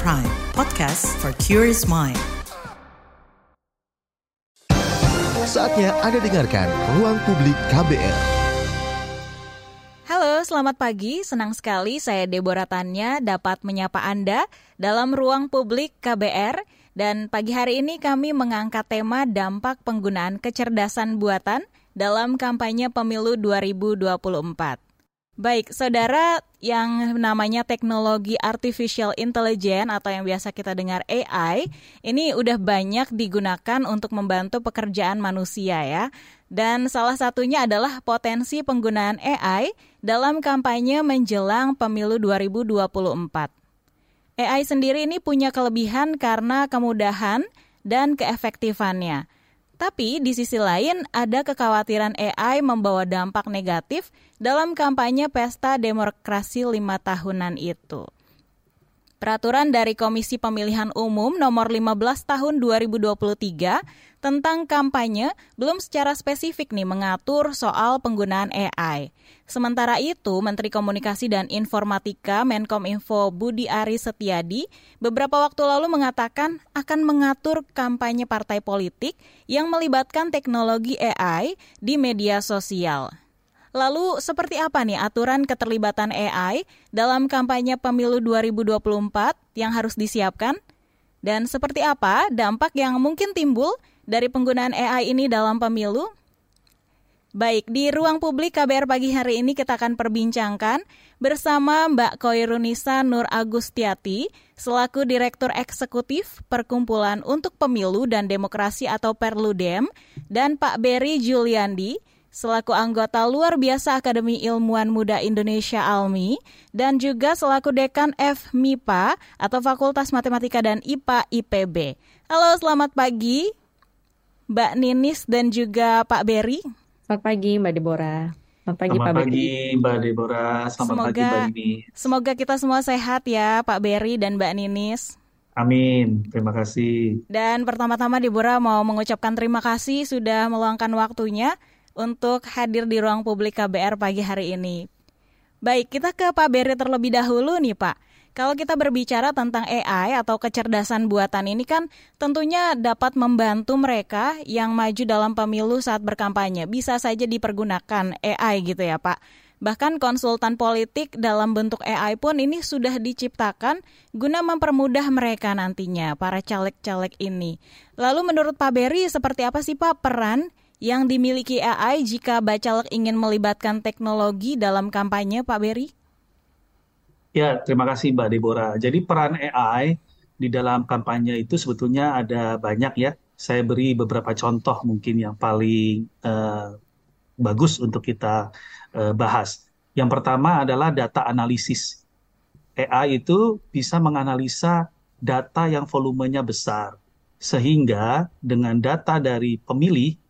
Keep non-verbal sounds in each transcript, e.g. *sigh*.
Prime, podcast for curious mind. Saatnya Anda dengarkan Ruang Publik KBR. Halo, selamat pagi. Senang sekali saya Deborah Tanya dapat menyapa Anda dalam Ruang Publik KBR. Dan pagi hari ini kami mengangkat tema dampak penggunaan kecerdasan buatan dalam kampanye pemilu 2024. Baik, saudara yang namanya teknologi artificial intelligence atau yang biasa kita dengar AI, ini udah banyak digunakan untuk membantu pekerjaan manusia ya. Dan salah satunya adalah potensi penggunaan AI dalam kampanye menjelang pemilu 2024. AI sendiri ini punya kelebihan karena kemudahan dan keefektifannya. Tapi di sisi lain ada kekhawatiran AI membawa dampak negatif dalam kampanye pesta demokrasi lima tahunan itu. Peraturan dari Komisi Pemilihan Umum nomor 15 tahun 2023 tentang kampanye belum secara spesifik nih mengatur soal penggunaan AI. Sementara itu, Menteri Komunikasi dan Informatika Menkominfo Budi Ari Setiadi beberapa waktu lalu mengatakan akan mengatur kampanye partai politik yang melibatkan teknologi AI di media sosial. Lalu seperti apa nih aturan keterlibatan AI dalam kampanye pemilu 2024 yang harus disiapkan? Dan seperti apa dampak yang mungkin timbul dari penggunaan AI ini dalam pemilu? Baik, di ruang publik KBR pagi hari ini kita akan perbincangkan bersama Mbak Koirunisa Nur Agustiati selaku Direktur Eksekutif Perkumpulan untuk Pemilu dan Demokrasi atau Perludem dan Pak Berry Juliandi selaku anggota luar biasa Akademi Ilmuwan Muda Indonesia ALMI dan juga selaku Dekan FMIPA atau Fakultas Matematika dan IPA IPB. Halo, selamat pagi Mbak Ninis dan juga Pak Berry. Selamat pagi Mbak Deborah. Selamat pagi Selamat Pak pagi Mbak Deborah. Selamat semoga, pagi Mbak Ninis. Semoga kita semua sehat ya Pak Berry dan Mbak Ninis. Amin, terima kasih. Dan pertama-tama Deborah mau mengucapkan terima kasih sudah meluangkan waktunya untuk hadir di ruang publik KBR pagi hari ini. Baik, kita ke Pak Beri terlebih dahulu nih Pak. Kalau kita berbicara tentang AI atau kecerdasan buatan ini kan tentunya dapat membantu mereka yang maju dalam pemilu saat berkampanye. Bisa saja dipergunakan AI gitu ya Pak. Bahkan konsultan politik dalam bentuk AI pun ini sudah diciptakan guna mempermudah mereka nantinya, para caleg-caleg ini. Lalu menurut Pak Beri, seperti apa sih Pak peran yang dimiliki AI jika bacalek ingin melibatkan teknologi dalam kampanye, Pak Beri? Ya, terima kasih Mbak Deborah. Jadi peran AI di dalam kampanye itu sebetulnya ada banyak ya. Saya beri beberapa contoh mungkin yang paling uh, bagus untuk kita uh, bahas. Yang pertama adalah data analisis. AI itu bisa menganalisa data yang volumenya besar. Sehingga dengan data dari pemilih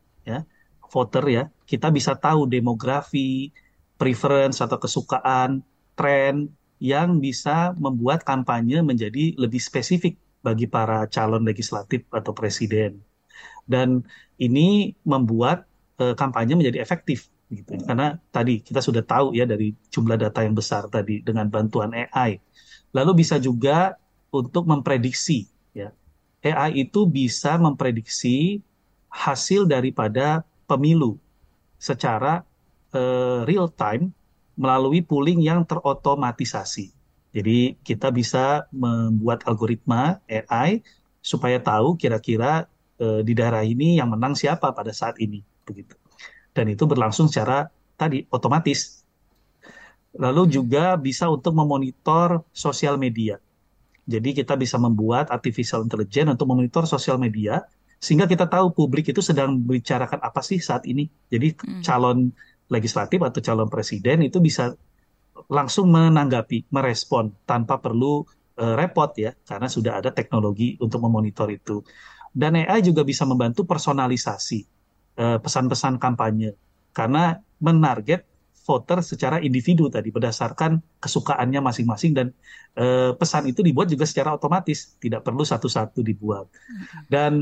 voter ya. Kita bisa tahu demografi preference atau kesukaan tren yang bisa membuat kampanye menjadi lebih spesifik bagi para calon legislatif atau presiden. Dan ini membuat uh, kampanye menjadi efektif gitu. Karena tadi kita sudah tahu ya dari jumlah data yang besar tadi dengan bantuan AI lalu bisa juga untuk memprediksi ya. AI itu bisa memprediksi hasil daripada pemilu secara uh, real time melalui pooling yang terotomatisasi. Jadi kita bisa membuat algoritma AI supaya tahu kira-kira uh, di daerah ini yang menang siapa pada saat ini begitu. Dan itu berlangsung secara tadi otomatis. Lalu juga bisa untuk memonitor sosial media. Jadi kita bisa membuat artificial intelligence untuk memonitor sosial media sehingga kita tahu publik itu sedang membicarakan apa sih saat ini. Jadi hmm. calon legislatif atau calon presiden itu bisa langsung menanggapi, merespon tanpa perlu uh, repot ya, karena sudah ada teknologi untuk memonitor itu. Dan AI juga bisa membantu personalisasi uh, pesan-pesan kampanye, karena menarget voter secara individu tadi berdasarkan kesukaannya masing-masing dan uh, pesan itu dibuat juga secara otomatis, tidak perlu satu-satu dibuat. Hmm. Dan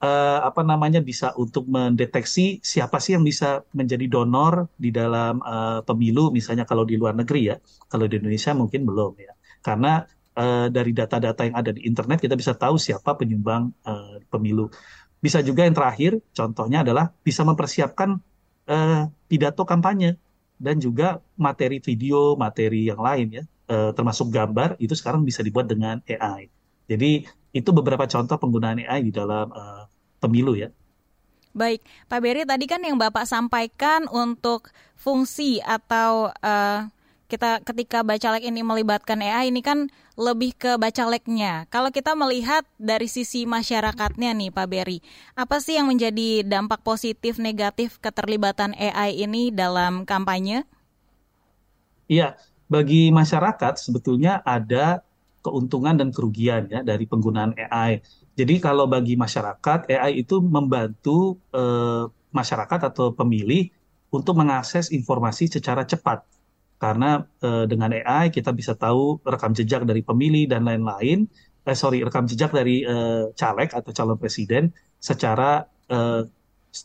uh, apa namanya bisa untuk mendeteksi siapa sih yang bisa menjadi donor di dalam uh, pemilu misalnya kalau di luar negeri ya kalau di Indonesia mungkin belum ya karena uh, dari data-data yang ada di internet kita bisa tahu siapa penyumbang uh, pemilu. Bisa juga yang terakhir, contohnya adalah bisa mempersiapkan uh, pidato kampanye dan juga materi video, materi yang lain ya, uh, termasuk gambar itu sekarang bisa dibuat dengan AI. Jadi itu beberapa contoh penggunaan AI di dalam uh, pemilu ya. Baik, Pak Beri tadi kan yang Bapak sampaikan untuk fungsi atau uh, kita ketika bacalek ini melibatkan AI ini kan lebih ke bacaleknya. Kalau kita melihat dari sisi masyarakatnya nih Pak Beri, apa sih yang menjadi dampak positif negatif keterlibatan AI ini dalam kampanye? Iya, bagi masyarakat sebetulnya ada keuntungan dan kerugian ya dari penggunaan AI. Jadi kalau bagi masyarakat, AI itu membantu eh, masyarakat atau pemilih untuk mengakses informasi secara cepat. Karena eh, dengan AI kita bisa tahu rekam jejak dari pemilih dan lain-lain. Eh, sorry, rekam jejak dari eh, caleg atau calon presiden secara eh,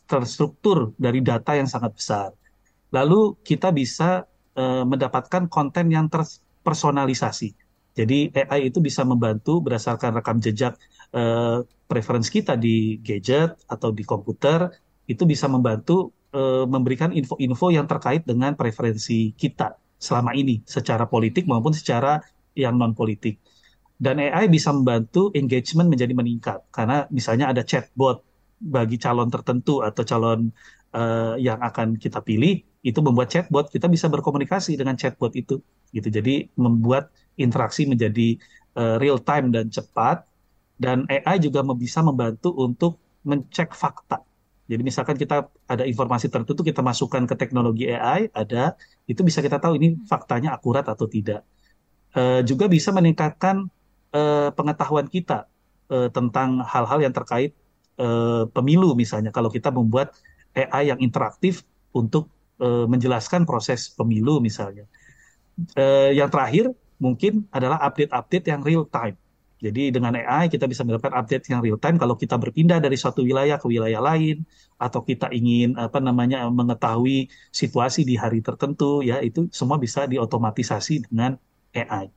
terstruktur dari data yang sangat besar. Lalu kita bisa eh, mendapatkan konten yang terpersonalisasi. Jadi AI itu bisa membantu berdasarkan rekam jejak uh, preference kita di gadget atau di komputer itu bisa membantu uh, memberikan info-info yang terkait dengan preferensi kita selama ini secara politik maupun secara yang non politik. Dan AI bisa membantu engagement menjadi meningkat karena misalnya ada chatbot bagi calon tertentu atau calon uh, yang akan kita pilih itu membuat chatbot kita bisa berkomunikasi dengan chatbot itu gitu. Jadi membuat interaksi menjadi uh, real time dan cepat dan AI juga bisa membantu untuk mencek fakta. Jadi misalkan kita ada informasi tertentu kita masukkan ke teknologi AI ada itu bisa kita tahu ini faktanya akurat atau tidak. Uh, juga bisa meningkatkan uh, pengetahuan kita uh, tentang hal-hal yang terkait pemilu misalnya kalau kita membuat AI yang interaktif untuk uh, menjelaskan proses pemilu misalnya. Uh, yang terakhir mungkin adalah update-update yang real time. Jadi dengan AI kita bisa mendapatkan update yang real time kalau kita berpindah dari suatu wilayah ke wilayah lain atau kita ingin apa namanya mengetahui situasi di hari tertentu ya itu semua bisa diotomatisasi dengan AI.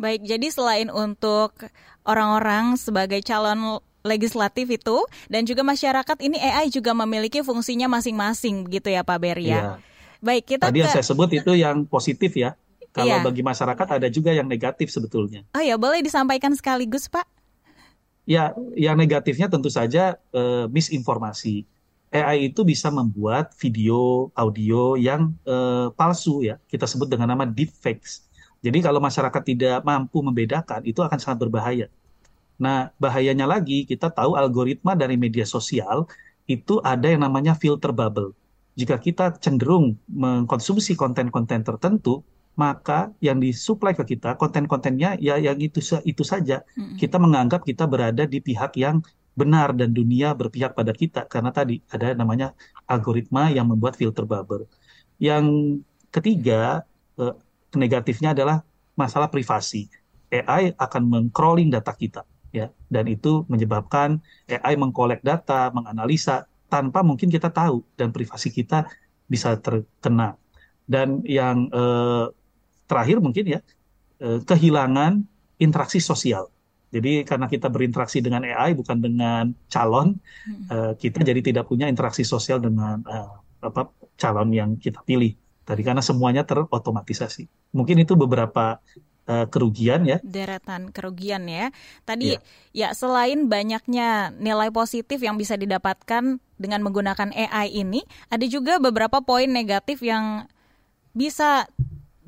Baik, jadi selain untuk orang-orang sebagai calon legislatif itu dan juga masyarakat ini AI juga memiliki fungsinya masing-masing begitu ya Pak Beria. Ya? Iya. Baik, kita Tadi ke... yang saya sebut itu yang positif ya. Kalau iya. bagi masyarakat ada juga yang negatif sebetulnya. Oh ya, boleh disampaikan sekaligus, Pak? Ya, yang negatifnya tentu saja uh, misinformasi. AI itu bisa membuat video, audio yang uh, palsu ya. Kita sebut dengan nama deepfakes. Jadi kalau masyarakat tidak mampu membedakan, itu akan sangat berbahaya. Nah, bahayanya lagi, kita tahu algoritma dari media sosial itu ada yang namanya filter bubble. Jika kita cenderung mengkonsumsi konten-konten tertentu, maka yang disuplai ke kita konten-kontennya ya yang itu itu saja. Mm-hmm. Kita menganggap kita berada di pihak yang benar dan dunia berpihak pada kita karena tadi ada namanya algoritma yang membuat filter bubble. Yang ketiga, eh, negatifnya adalah masalah privasi. AI akan mengcrawling data kita ya dan itu menyebabkan AI mengkolek data, menganalisa tanpa mungkin kita tahu dan privasi kita bisa terkena. Dan yang eh, terakhir mungkin ya eh, kehilangan interaksi sosial. Jadi karena kita berinteraksi dengan AI bukan dengan calon, hmm. eh, kita jadi tidak punya interaksi sosial dengan eh, apa calon yang kita pilih. Tadi karena semuanya terotomatisasi. Mungkin itu beberapa kerugian ya. Deretan kerugian ya. Tadi ya. ya selain banyaknya nilai positif yang bisa didapatkan dengan menggunakan AI ini, ada juga beberapa poin negatif yang bisa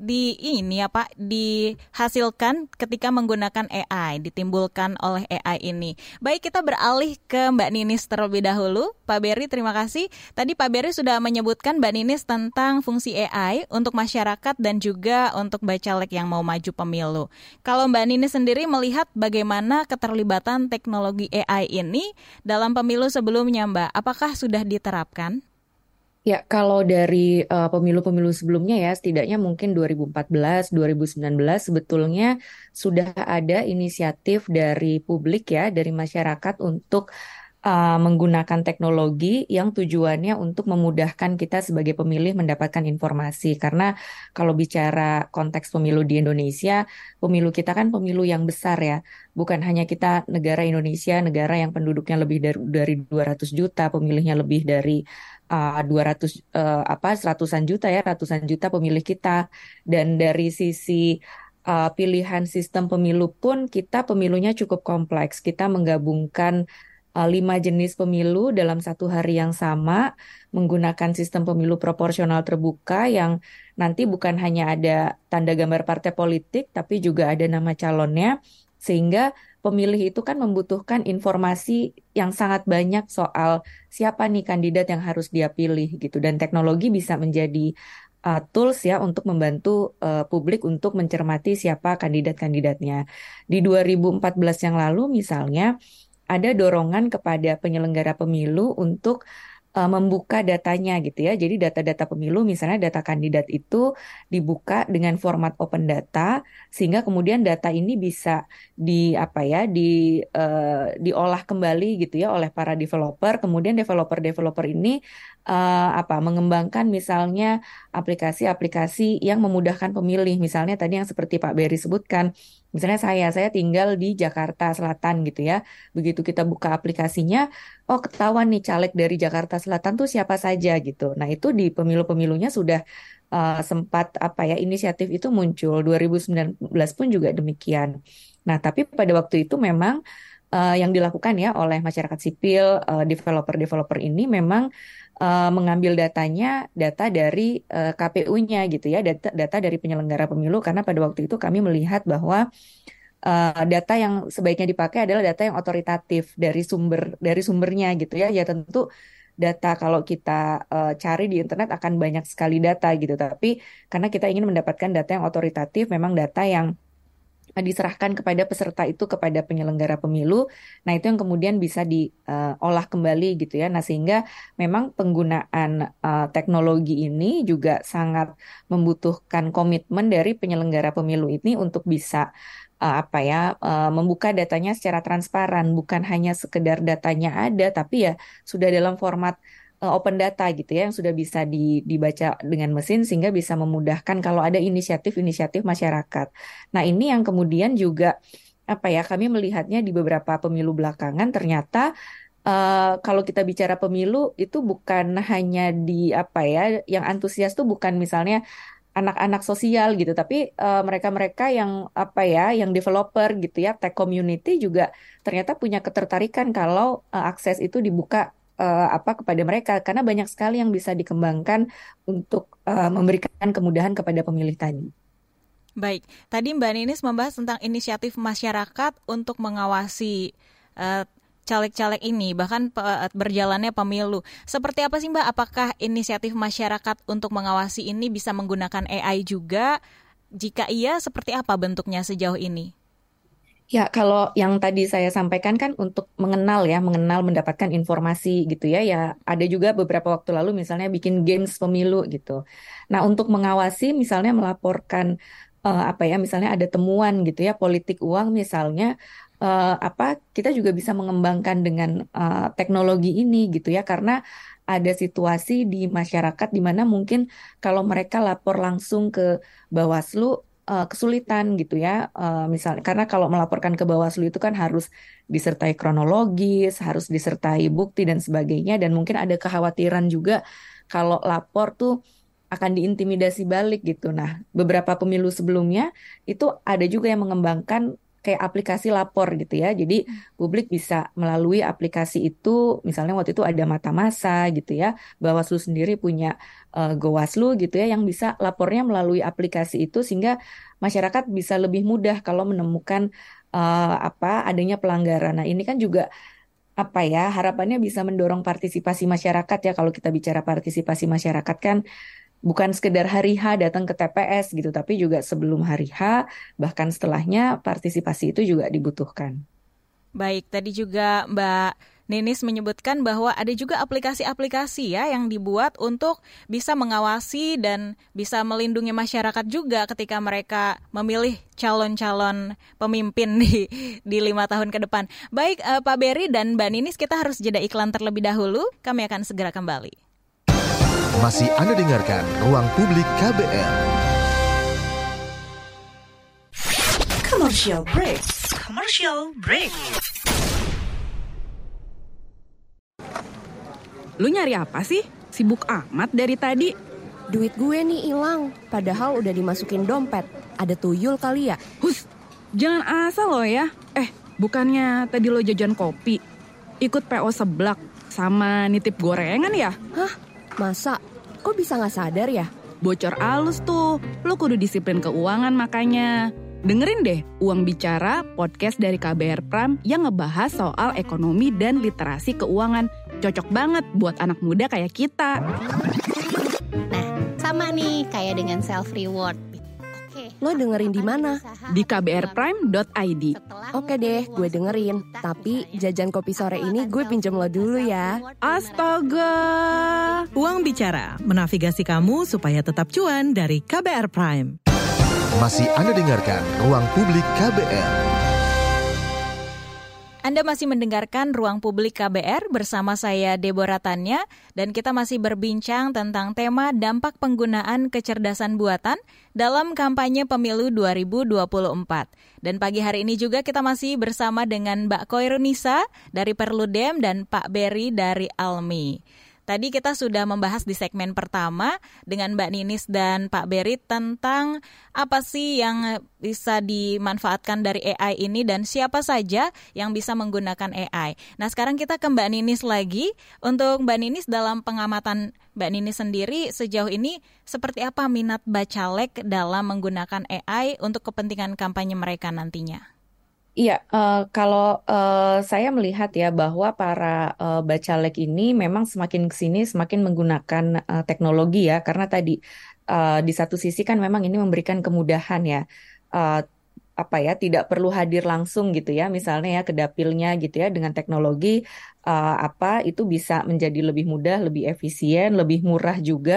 di ini apa dihasilkan ketika menggunakan AI ditimbulkan oleh AI ini. Baik kita beralih ke Mbak Ninis terlebih dahulu. Pak Beri terima kasih. Tadi Pak Beri sudah menyebutkan Mbak Ninis tentang fungsi AI untuk masyarakat dan juga untuk bacalek yang mau maju pemilu. Kalau Mbak Ninis sendiri melihat bagaimana keterlibatan teknologi AI ini dalam pemilu sebelumnya Mbak, apakah sudah diterapkan? Ya, kalau dari uh, pemilu-pemilu sebelumnya ya, setidaknya mungkin 2014, 2019 sebetulnya sudah ada inisiatif dari publik ya, dari masyarakat untuk uh, menggunakan teknologi yang tujuannya untuk memudahkan kita sebagai pemilih mendapatkan informasi. Karena kalau bicara konteks pemilu di Indonesia, pemilu kita kan pemilu yang besar ya. Bukan hanya kita negara Indonesia, negara yang penduduknya lebih dari dari 200 juta, pemilihnya lebih dari uh, 200 uh, apa seratusan juta ya, ratusan juta pemilih kita. Dan dari sisi uh, pilihan sistem pemilu pun kita pemilunya cukup kompleks. Kita menggabungkan uh, lima jenis pemilu dalam satu hari yang sama menggunakan sistem pemilu proporsional terbuka yang nanti bukan hanya ada tanda gambar partai politik tapi juga ada nama calonnya sehingga pemilih itu kan membutuhkan informasi yang sangat banyak soal siapa nih kandidat yang harus dia pilih gitu dan teknologi bisa menjadi uh, tools ya untuk membantu uh, publik untuk mencermati siapa kandidat-kandidatnya. Di 2014 yang lalu misalnya ada dorongan kepada penyelenggara pemilu untuk uh, membuka datanya gitu ya. Jadi data-data pemilu misalnya data kandidat itu dibuka dengan format open data sehingga kemudian data ini bisa di apa ya di uh, diolah kembali gitu ya oleh para developer. Kemudian developer-developer ini uh, apa mengembangkan misalnya aplikasi-aplikasi yang memudahkan pemilih. Misalnya tadi yang seperti Pak Berry sebutkan Misalnya saya, saya tinggal di Jakarta Selatan gitu ya. Begitu kita buka aplikasinya, oh ketahuan nih caleg dari Jakarta Selatan tuh siapa saja gitu. Nah itu di pemilu-pemilunya sudah uh, sempat apa ya inisiatif itu muncul. 2019 pun juga demikian. Nah tapi pada waktu itu memang uh, yang dilakukan ya oleh masyarakat sipil, uh, developer-developer ini memang uh, mengambil datanya data dari uh, eh, KPU-nya gitu ya data data dari penyelenggara pemilu. Karena pada waktu itu kami melihat bahwa uh, data yang sebaiknya dipakai adalah data yang otoritatif dari sumber dari sumbernya gitu ya. Ya tentu data kalau kita uh, cari di internet akan banyak sekali data gitu. Tapi karena kita ingin mendapatkan data yang otoritatif memang data yang diserahkan kepada peserta itu kepada penyelenggara pemilu. Nah, itu yang kemudian bisa diolah kembali gitu ya. Nah, sehingga memang penggunaan uh, teknologi ini juga sangat membutuhkan komitmen dari penyelenggara pemilu ini untuk bisa uh, apa ya uh, membuka datanya secara transparan, bukan hanya sekedar datanya ada tapi ya sudah dalam format Eh, open data gitu ya yang sudah bisa dibaca dengan mesin sehingga bisa memudahkan kalau ada inisiatif-inisiatif masyarakat. Nah, ini yang kemudian juga apa ya kami melihatnya di beberapa pemilu belakangan ternyata uh, kalau kita bicara pemilu itu bukan hanya di apa ya yang antusias tuh bukan misalnya anak-anak sosial gitu tapi eh, mereka-mereka yang apa ya yang developer gitu ya tech community juga ternyata punya ketertarikan kalau uh, akses itu dibuka uh, apa kepada mereka karena banyak sekali yang bisa dikembangkan untuk uh, memberikan kemudahan kepada pemilih tadi. Baik, tadi Mbak Ninis membahas tentang inisiatif masyarakat untuk mengawasi uh, caleg-caleg ini, bahkan berjalannya pemilu. Seperti apa sih Mbak? Apakah inisiatif masyarakat untuk mengawasi ini bisa menggunakan AI juga? Jika iya, seperti apa bentuknya sejauh ini? Ya, kalau yang tadi saya sampaikan kan untuk mengenal ya, mengenal mendapatkan informasi gitu ya. Ya, ada juga beberapa waktu lalu misalnya bikin games pemilu gitu. Nah, untuk mengawasi misalnya melaporkan uh, apa ya, misalnya ada temuan gitu ya, politik uang misalnya uh, apa kita juga bisa mengembangkan dengan uh, teknologi ini gitu ya karena ada situasi di masyarakat di mana mungkin kalau mereka lapor langsung ke Bawaslu uh, kesulitan gitu ya. Uh, misalnya karena kalau melaporkan ke Bawaslu itu kan harus disertai kronologis, harus disertai bukti dan sebagainya dan mungkin ada kekhawatiran juga kalau lapor tuh akan diintimidasi balik gitu. Nah, beberapa pemilu sebelumnya itu ada juga yang mengembangkan kayak aplikasi lapor gitu ya. Jadi hmm. publik bisa melalui aplikasi itu, misalnya waktu itu ada mata masa gitu ya, Bawaslu sendiri punya uh, Gowaslu gitu ya, yang bisa lapornya melalui aplikasi itu sehingga masyarakat bisa lebih mudah kalau menemukan uh, apa adanya pelanggaran. Nah ini kan juga apa ya harapannya bisa mendorong partisipasi masyarakat ya kalau kita bicara partisipasi masyarakat kan bukan sekedar hari H datang ke TPS gitu, tapi juga sebelum hari H, bahkan setelahnya partisipasi itu juga dibutuhkan. Baik, tadi juga Mbak Ninis menyebutkan bahwa ada juga aplikasi-aplikasi ya yang dibuat untuk bisa mengawasi dan bisa melindungi masyarakat juga ketika mereka memilih calon-calon pemimpin *laughs* di di lima tahun ke depan. Baik uh, Pak Berry dan Mbak Ninis kita harus jeda iklan terlebih dahulu. Kami akan segera kembali. Masih Anda dengarkan Ruang Publik KBR. Commercial break. Commercial break. Lu nyari apa sih? Sibuk amat dari tadi. Duit gue nih hilang, padahal udah dimasukin dompet. Ada tuyul kali ya? Hus, jangan asal lo ya. Eh, bukannya tadi lo jajan kopi, ikut PO seblak, sama nitip gorengan ya? Hah? Masa? Kok bisa nggak sadar ya? Bocor alus tuh, lo kudu disiplin keuangan makanya. Dengerin deh Uang Bicara, podcast dari KBR Pram yang ngebahas soal ekonomi dan literasi keuangan Cocok banget buat anak muda kayak kita. Nah, sama nih kayak dengan self reward. Lo dengerin di mana? Di kbrprime.id. Oke deh, gue dengerin. Tapi jajan kopi sore ini gue pinjam lo dulu ya. Astaga. Uang bicara, menavigasi kamu supaya tetap cuan dari KBR Prime. Masih Anda dengarkan Ruang Publik KBR. Anda masih mendengarkan Ruang Publik KBR bersama saya Deborah Tanya dan kita masih berbincang tentang tema dampak penggunaan kecerdasan buatan dalam kampanye pemilu 2024. Dan pagi hari ini juga kita masih bersama dengan Mbak Koirunisa dari Perludem dan Pak Berry dari Almi. Tadi kita sudah membahas di segmen pertama dengan Mbak Ninis dan Pak Berit tentang apa sih yang bisa dimanfaatkan dari AI ini dan siapa saja yang bisa menggunakan AI. Nah sekarang kita ke Mbak Ninis lagi. Untuk Mbak Ninis dalam pengamatan Mbak Ninis sendiri sejauh ini seperti apa minat bacalek dalam menggunakan AI untuk kepentingan kampanye mereka nantinya? Iya, uh, kalau uh, saya melihat ya bahwa para uh, bacalek ini memang semakin ke sini semakin menggunakan uh, teknologi ya, karena tadi uh, di satu sisi kan memang ini memberikan kemudahan ya, uh, apa ya, tidak perlu hadir langsung gitu ya, misalnya ya ke dapilnya gitu ya. Dengan teknologi uh, apa itu bisa menjadi lebih mudah, lebih efisien, lebih murah juga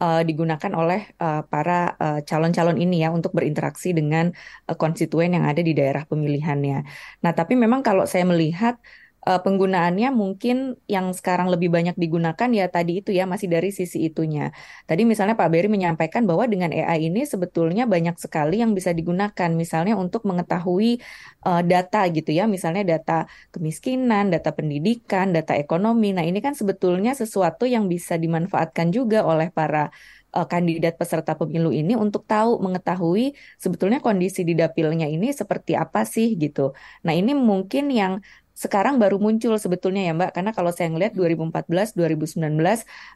uh, digunakan oleh uh, para calon-calon uh, ini ya untuk berinteraksi dengan uh, konstituen yang ada di daerah pemilihannya. Nah, tapi memang kalau saya melihat uh, penggunaannya mungkin yang sekarang lebih banyak digunakan ya tadi itu ya masih dari sisi itunya. Tadi misalnya Pak Beri menyampaikan bahwa dengan AI ini sebetulnya banyak sekali yang bisa digunakan misalnya untuk mengetahui uh, data gitu ya, misalnya data kemiskinan, data pendidikan, data ekonomi. Nah, ini kan sebetulnya sesuatu yang bisa dimanfaatkan juga oleh para uh, kandidat peserta pemilu ini untuk tahu mengetahui sebetulnya kondisi di dapilnya ini seperti apa sih gitu. Nah, ini mungkin yang sekarang baru muncul sebetulnya ya Mbak. Karena kalau saya ngelihat 2014 2019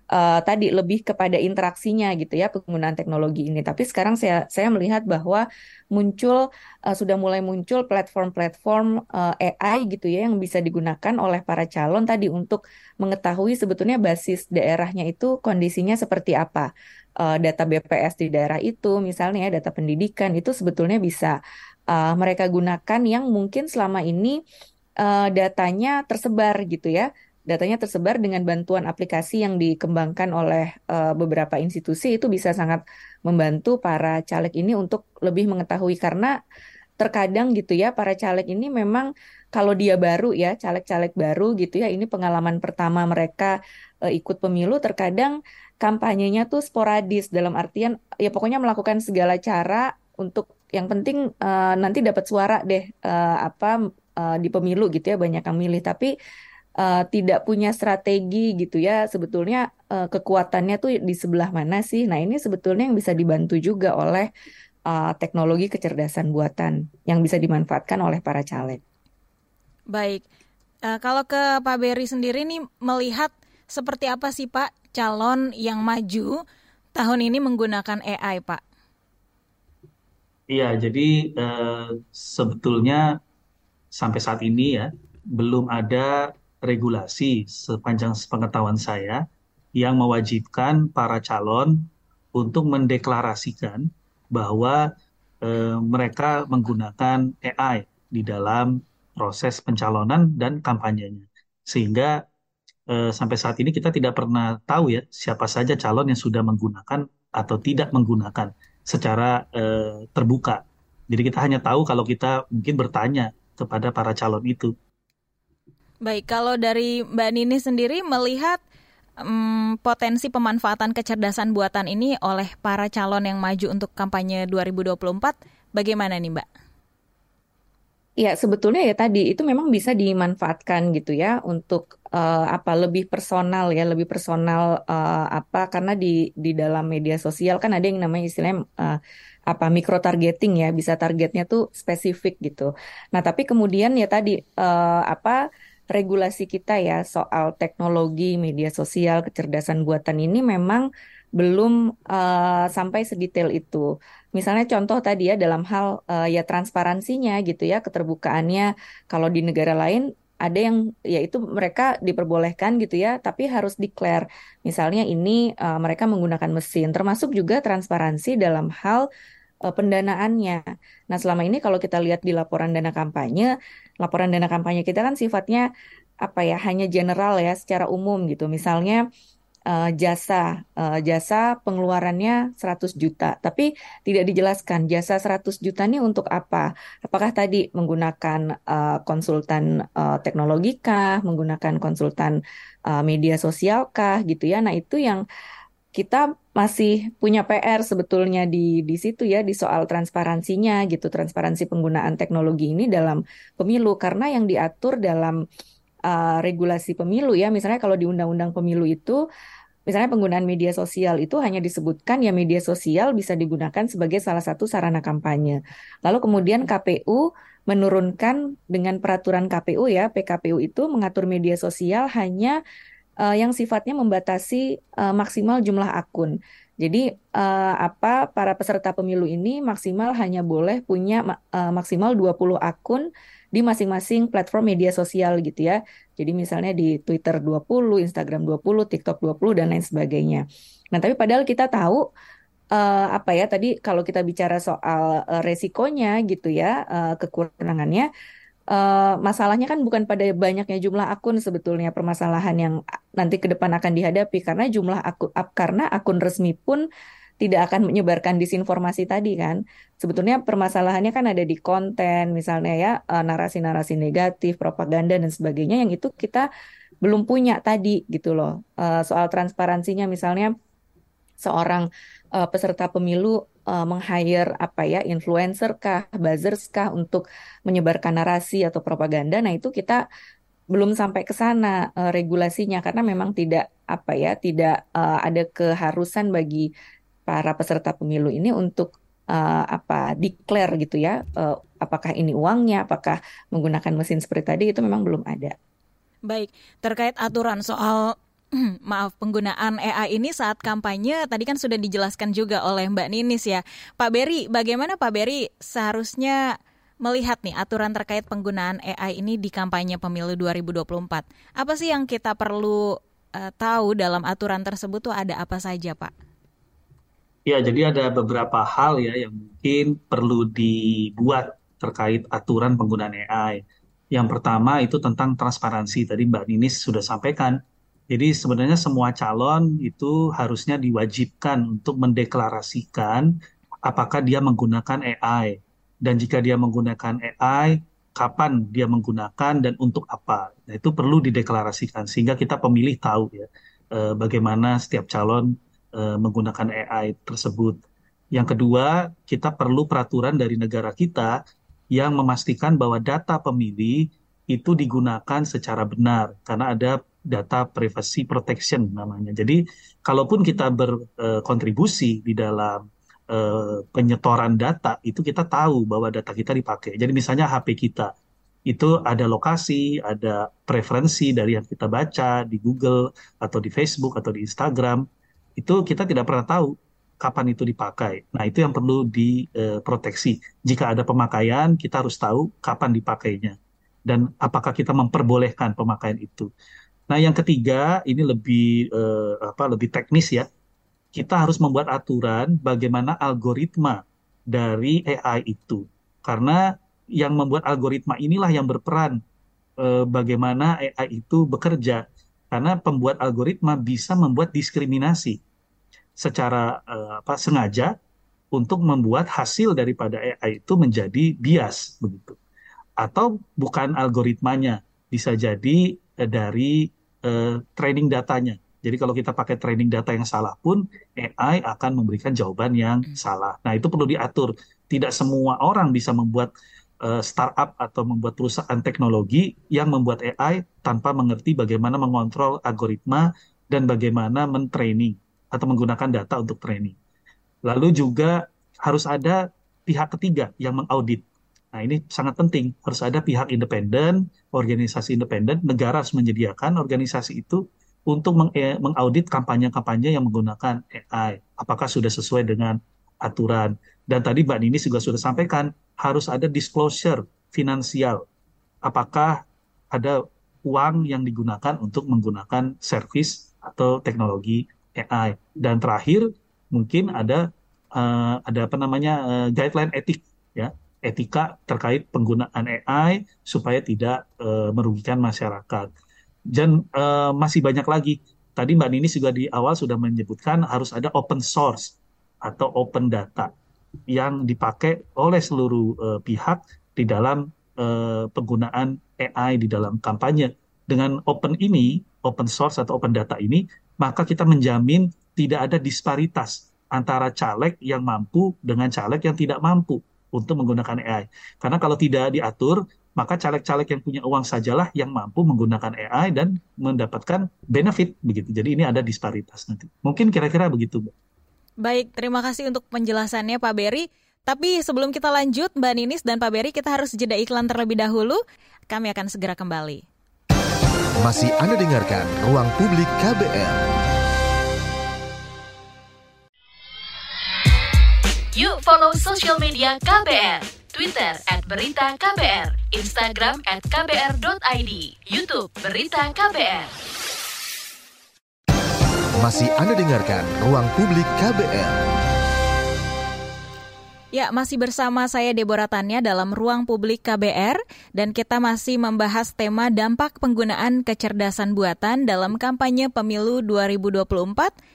uh, tadi lebih kepada interaksinya gitu ya penggunaan teknologi ini. Tapi sekarang saya saya melihat bahwa muncul uh, sudah mulai muncul platform-platform uh, eh, AI gitu ya yang bisa digunakan oleh para calon tadi untuk mengetahui sebetulnya basis daerahnya itu kondisinya seperti apa. Uh, data BPS di daerah itu misalnya ya data pendidikan itu sebetulnya bisa uh, mereka gunakan yang mungkin selama ini uh, datanya tersebar gitu ya. Datanya tersebar dengan bantuan aplikasi yang dikembangkan oleh uh, beberapa institusi. Itu bisa sangat membantu para caleg ini untuk lebih mengetahui. Karena terkadang gitu ya para caleg ini memang kalau dia baru ya caleg-caleg baru gitu ya ini pengalaman pertama mereka uh, ikut pemilu terkadang kampanyenya tuh sporadis. Dalam artian ya pokoknya melakukan segala cara untuk yang penting uh, nanti dapat suara deh uh, apa uh, di pemilu gitu ya banyak yang milih tapi uh, tidak punya strategi gitu ya sebetulnya uh, kekuatannya tuh di sebelah mana sih nah ini sebetulnya yang bisa dibantu juga oleh uh, teknologi kecerdasan buatan yang bisa dimanfaatkan oleh para caleg. Baik, uh, kalau ke Pak Berry sendiri nih melihat seperti apa sih Pak calon yang maju tahun ini menggunakan AI Pak? Iya, jadi uh, sebetulnya sampai saat ini ya belum ada regulasi sepanjang pengetahuan saya yang mewajibkan para calon untuk mendeklarasikan bahwa e, mereka menggunakan AI di dalam proses pencalonan dan kampanyenya. Sehingga eh, sampai saat ini kita tidak pernah tahu ya siapa saja calon yang sudah menggunakan atau tidak menggunakan secara eh, terbuka. Jadi kita hanya tahu kalau kita mungkin bertanya kepada para calon itu. Baik, kalau dari Mbak Nini sendiri melihat um, potensi pemanfaatan kecerdasan buatan ini oleh para calon yang maju untuk kampanye 2024, bagaimana nih Mbak? Ya, sebetulnya ya tadi itu memang bisa dimanfaatkan gitu ya untuk uh, apa lebih personal ya, lebih personal uh, apa karena di di dalam media sosial kan ada yang namanya istilahnya uh, apa micro targeting ya, bisa targetnya tuh spesifik gitu. Nah, tapi kemudian ya tadi uh, apa regulasi kita ya soal teknologi, media sosial, kecerdasan buatan ini memang belum uh, sampai sedetail itu. Misalnya contoh tadi ya dalam hal uh, ya transparansinya gitu ya, keterbukaannya kalau di negara lain ada yang ya itu mereka diperbolehkan gitu ya, tapi harus declare. Misalnya ini uh, mereka menggunakan mesin, termasuk juga transparansi dalam hal uh, pendanaannya. Nah, selama ini kalau kita lihat di laporan dana kampanye, laporan dana kampanye kita kan sifatnya apa ya, hanya general ya, secara umum gitu. Misalnya uh, jasa uh, jasa pengeluarannya 100 juta. Tapi tidak dijelaskan jasa 100 juta ini untuk apa. Apakah tadi menggunakan uh, konsultan uh, teknologi kah menggunakan konsultan uh, media sosial kah gitu ya. Nah itu yang kita masih punya PR sebetulnya di di situ ya di soal transparansinya gitu transparansi penggunaan teknologi ini dalam pemilu. Karena yang diatur dalam uh, regulasi pemilu ya misalnya kalau di undang-undang pemilu itu misalnya penggunaan media sosial itu hanya disebutkan ya media sosial bisa digunakan sebagai salah satu sarana kampanye. Lalu kemudian KPU menurunkan dengan peraturan KPU ya PKPU itu mengatur media sosial hanya uh, yang sifatnya membatasi uh, maksimal jumlah akun. Jadi uh, apa para peserta pemilu ini maksimal hanya boleh punya uh, maksimal 20 akun di masing-masing platform media sosial gitu ya. Jadi misalnya di Twitter 20, Instagram 20, TikTok 20 dan lain sebagainya. Nah, tapi padahal kita tahu uh, apa ya tadi kalau kita bicara soal uh, resikonya gitu ya, uh, kekurangannya Uh, masalahnya kan bukan pada banyaknya jumlah akun sebetulnya permasalahan yang nanti ke depan akan dihadapi karena jumlah akun karena akun resmi pun tidak akan menyebarkan disinformasi tadi kan. Sebetulnya permasalahannya kan ada di konten misalnya ya eh, narasi-narasi negatif, propaganda dan sebagainya yang itu kita belum punya tadi gitu loh. Eh, soal transparansinya misalnya seorang uh, peserta pemilu meng-hire apa ya influencer kah, buzzers kah untuk menyebarkan narasi atau propaganda. Nah, itu kita belum sampai ke sana regulasinya karena memang tidak apa ya, tidak ada keharusan bagi para peserta pemilu ini untuk uh, apa declare gitu ya uh, apakah ini uangnya apakah menggunakan mesin seperti tadi itu memang belum ada. Baik, terkait aturan soal *clears throat* maaf penggunaan AI ini saat kampanye tadi kan sudah dijelaskan juga oleh Mbak Ninis ya. Pak Beri, bagaimana Pak Beri seharusnya melihat nih aturan terkait penggunaan AI ini di kampanye pemilu 2024? Apa sih yang kita perlu uh, tahu dalam aturan tersebut tuh ada apa saja, Pak? Ya, jadi ada beberapa hal ya yang mungkin perlu dibuat terkait aturan penggunaan AI. Yang pertama itu tentang transparansi. Tadi Mbak Ninis sudah sampaikan. Jadi sebenarnya semua calon itu harusnya diwajibkan untuk mendeklarasikan apakah dia menggunakan AI. Dan jika dia menggunakan AI, kapan dia menggunakan dan untuk apa. Nah, itu perlu dideklarasikan sehingga kita pemilih tahu ya eh, bagaimana setiap calon Eh, menggunakan AI tersebut. Yang kedua, kita perlu peraturan dari negara kita yang memastikan bahwa data pemilih itu digunakan secara benar karena ada data privacy protection namanya. Jadi, kalaupun kita berkontribusi di dalam uh, penyetoran data, itu kita tahu bahwa data kita dipakai. Jadi, misalnya HP kita itu ada lokasi, ada preferensi dari yang kita baca di Google atau di Facebook atau di Instagram itu kita tidak pernah tahu kapan itu dipakai. Nah, itu yang perlu diproteksi. Jika ada pemakaian, kita harus tahu kapan dipakainya dan apakah kita memperbolehkan pemakaian itu. Nah, yang ketiga ini lebih eh, apa lebih teknis ya. Kita harus membuat aturan bagaimana algoritma dari AI itu. Karena yang membuat algoritma inilah yang berperan eh, bagaimana AI itu bekerja. Karena pembuat algoritma bisa membuat diskriminasi secara eh, apa sengaja untuk membuat hasil daripada AI itu menjadi bias begitu. Atau bukan algoritmanya, bisa jadi eh, dari eh, training datanya. Jadi kalau kita pakai training data yang salah pun AI akan memberikan jawaban yang salah. Nah, itu perlu diatur. Tidak semua orang bisa membuat uh, startup atau membuat perusahaan teknologi yang membuat AI tanpa mengerti bagaimana mengontrol algoritma dan bagaimana mentraining atau menggunakan data untuk training. Lalu juga harus ada pihak ketiga yang mengaudit. Nah, ini sangat penting. Harus ada pihak independen, organisasi independen, negara harus menyediakan organisasi itu untuk eh, mengaudit kampanye-kampanye yang menggunakan AI. Apakah sudah sesuai dengan aturan? Dan tadi Mbak Nini juga sudah sampaikan, harus ada disclosure finansial. Apakah ada uang yang digunakan untuk menggunakan service atau teknologi AI? Dan terakhir, mungkin ada uh, ada apa namanya uh, guideline etik, ya etika terkait penggunaan AI supaya tidak uh, merugikan masyarakat. Dan uh, masih banyak lagi. Tadi Mbak Nini juga di awal sudah menyebutkan harus ada open source atau open data yang dipakai oleh seluruh uh, pihak di dalam uh, penggunaan AI di dalam kampanye. Dengan open ini, open source atau open data ini, maka kita menjamin tidak ada disparitas antara caleg yang mampu dengan caleg yang tidak mampu untuk menggunakan AI. Karena kalau tidak diatur, maka caleg-caleg yang punya uang sajalah yang mampu menggunakan AI dan mendapatkan benefit begitu. Jadi ini ada disparitas nanti. Mungkin kira-kira begitu, Mbak. Baik, terima kasih untuk penjelasannya Pak Beri. Tapi sebelum kita lanjut, Mbak Ninis dan Pak Beri, kita harus jeda iklan terlebih dahulu. Kami akan segera kembali. Masih Anda dengarkan Ruang Publik KBR. Yuk follow social media KBR. Twitter at Berita KBR, Instagram at KBR.id, Youtube Berita KBR. Masih Anda dengarkan Ruang Publik KBR. Ya, masih bersama saya Deborah Tanya dalam Ruang Publik KBR dan kita masih membahas tema dampak penggunaan kecerdasan buatan dalam kampanye pemilu 2024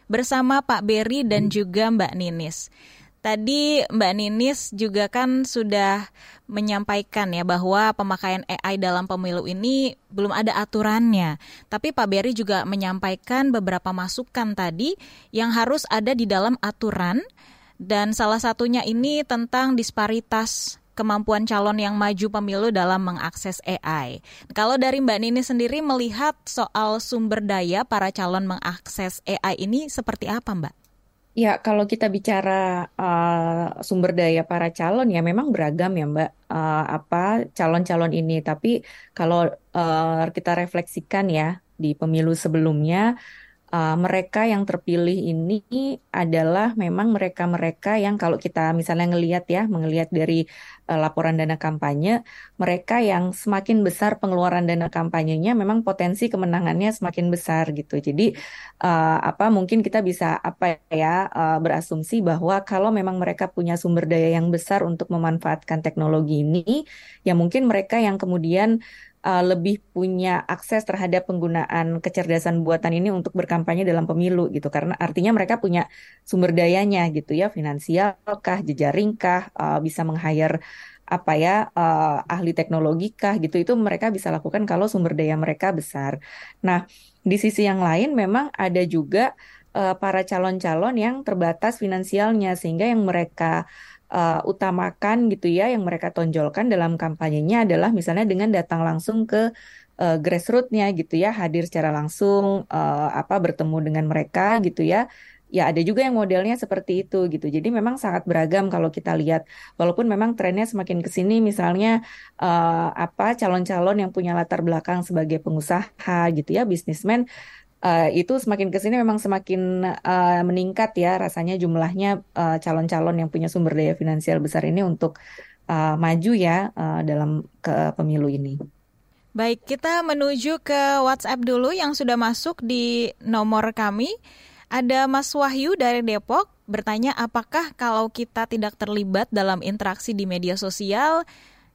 bersama Pak Beri dan juga Mbak Ninis. Tadi Mbak Ninis juga kan sudah menyampaikan ya bahwa pemakaian AI dalam pemilu ini belum ada aturannya. Tapi Pak Beri juga menyampaikan beberapa masukan tadi yang harus ada di dalam aturan dan salah satunya ini tentang disparitas kemampuan calon yang maju pemilu dalam mengakses AI. Kalau dari Mbak Nini sendiri melihat soal sumber daya para calon mengakses AI ini seperti apa, Mbak? Ya, kalau kita bicara uh, sumber daya para calon ya memang beragam ya Mbak uh, apa calon-calon ini. Tapi kalau uh, kita refleksikan ya di pemilu sebelumnya uh, mereka yang terpilih ini adalah memang mereka-mereka yang kalau kita misalnya ngelihat ya, mengelihat dari uh, laporan dana kampanye, mereka yang semakin besar pengeluaran dana kampanyenya memang potensi kemenangannya semakin besar gitu. Jadi uh, apa mungkin kita bisa apa ya uh, berasumsi bahwa kalau memang mereka punya sumber daya yang besar untuk memanfaatkan teknologi ini, ya mungkin mereka yang kemudian uh, lebih punya akses terhadap penggunaan kecerdasan buatan ini untuk berkampanye dalam pemilu gitu. Karena artinya mereka punya sumber dayanya gitu ya finansial kah jejaring kah uh, bisa meng-hire apa ya uh, ahli teknologi kah gitu. Itu mereka bisa lakukan kalau sumber daya mereka besar. Nah, di sisi yang lain memang ada juga uh, para calon-calon yang terbatas finansialnya. Sehingga yang mereka uh, utamakan gitu ya yang mereka tonjolkan dalam kampanyenya adalah misalnya dengan datang langsung ke uh, grassrootsnya gitu ya hadir secara langsung uh, apa bertemu dengan mereka gitu ya ya ada juga yang modelnya seperti itu gitu. Jadi memang sangat beragam kalau kita lihat. Walaupun memang trennya semakin ke sini misalnya uh, apa calon-calon yang punya latar belakang sebagai pengusaha gitu ya, bisnismen uh, itu semakin ke sini memang semakin uh, meningkat ya rasanya jumlahnya eh, calon-calon yang punya sumber daya finansial besar ini untuk uh, maju ya uh, dalam ke pemilu ini. Baik, kita menuju ke WhatsApp dulu yang sudah masuk di nomor kami. Ada Mas Wahyu dari Depok bertanya apakah kalau kita tidak terlibat dalam interaksi di media sosial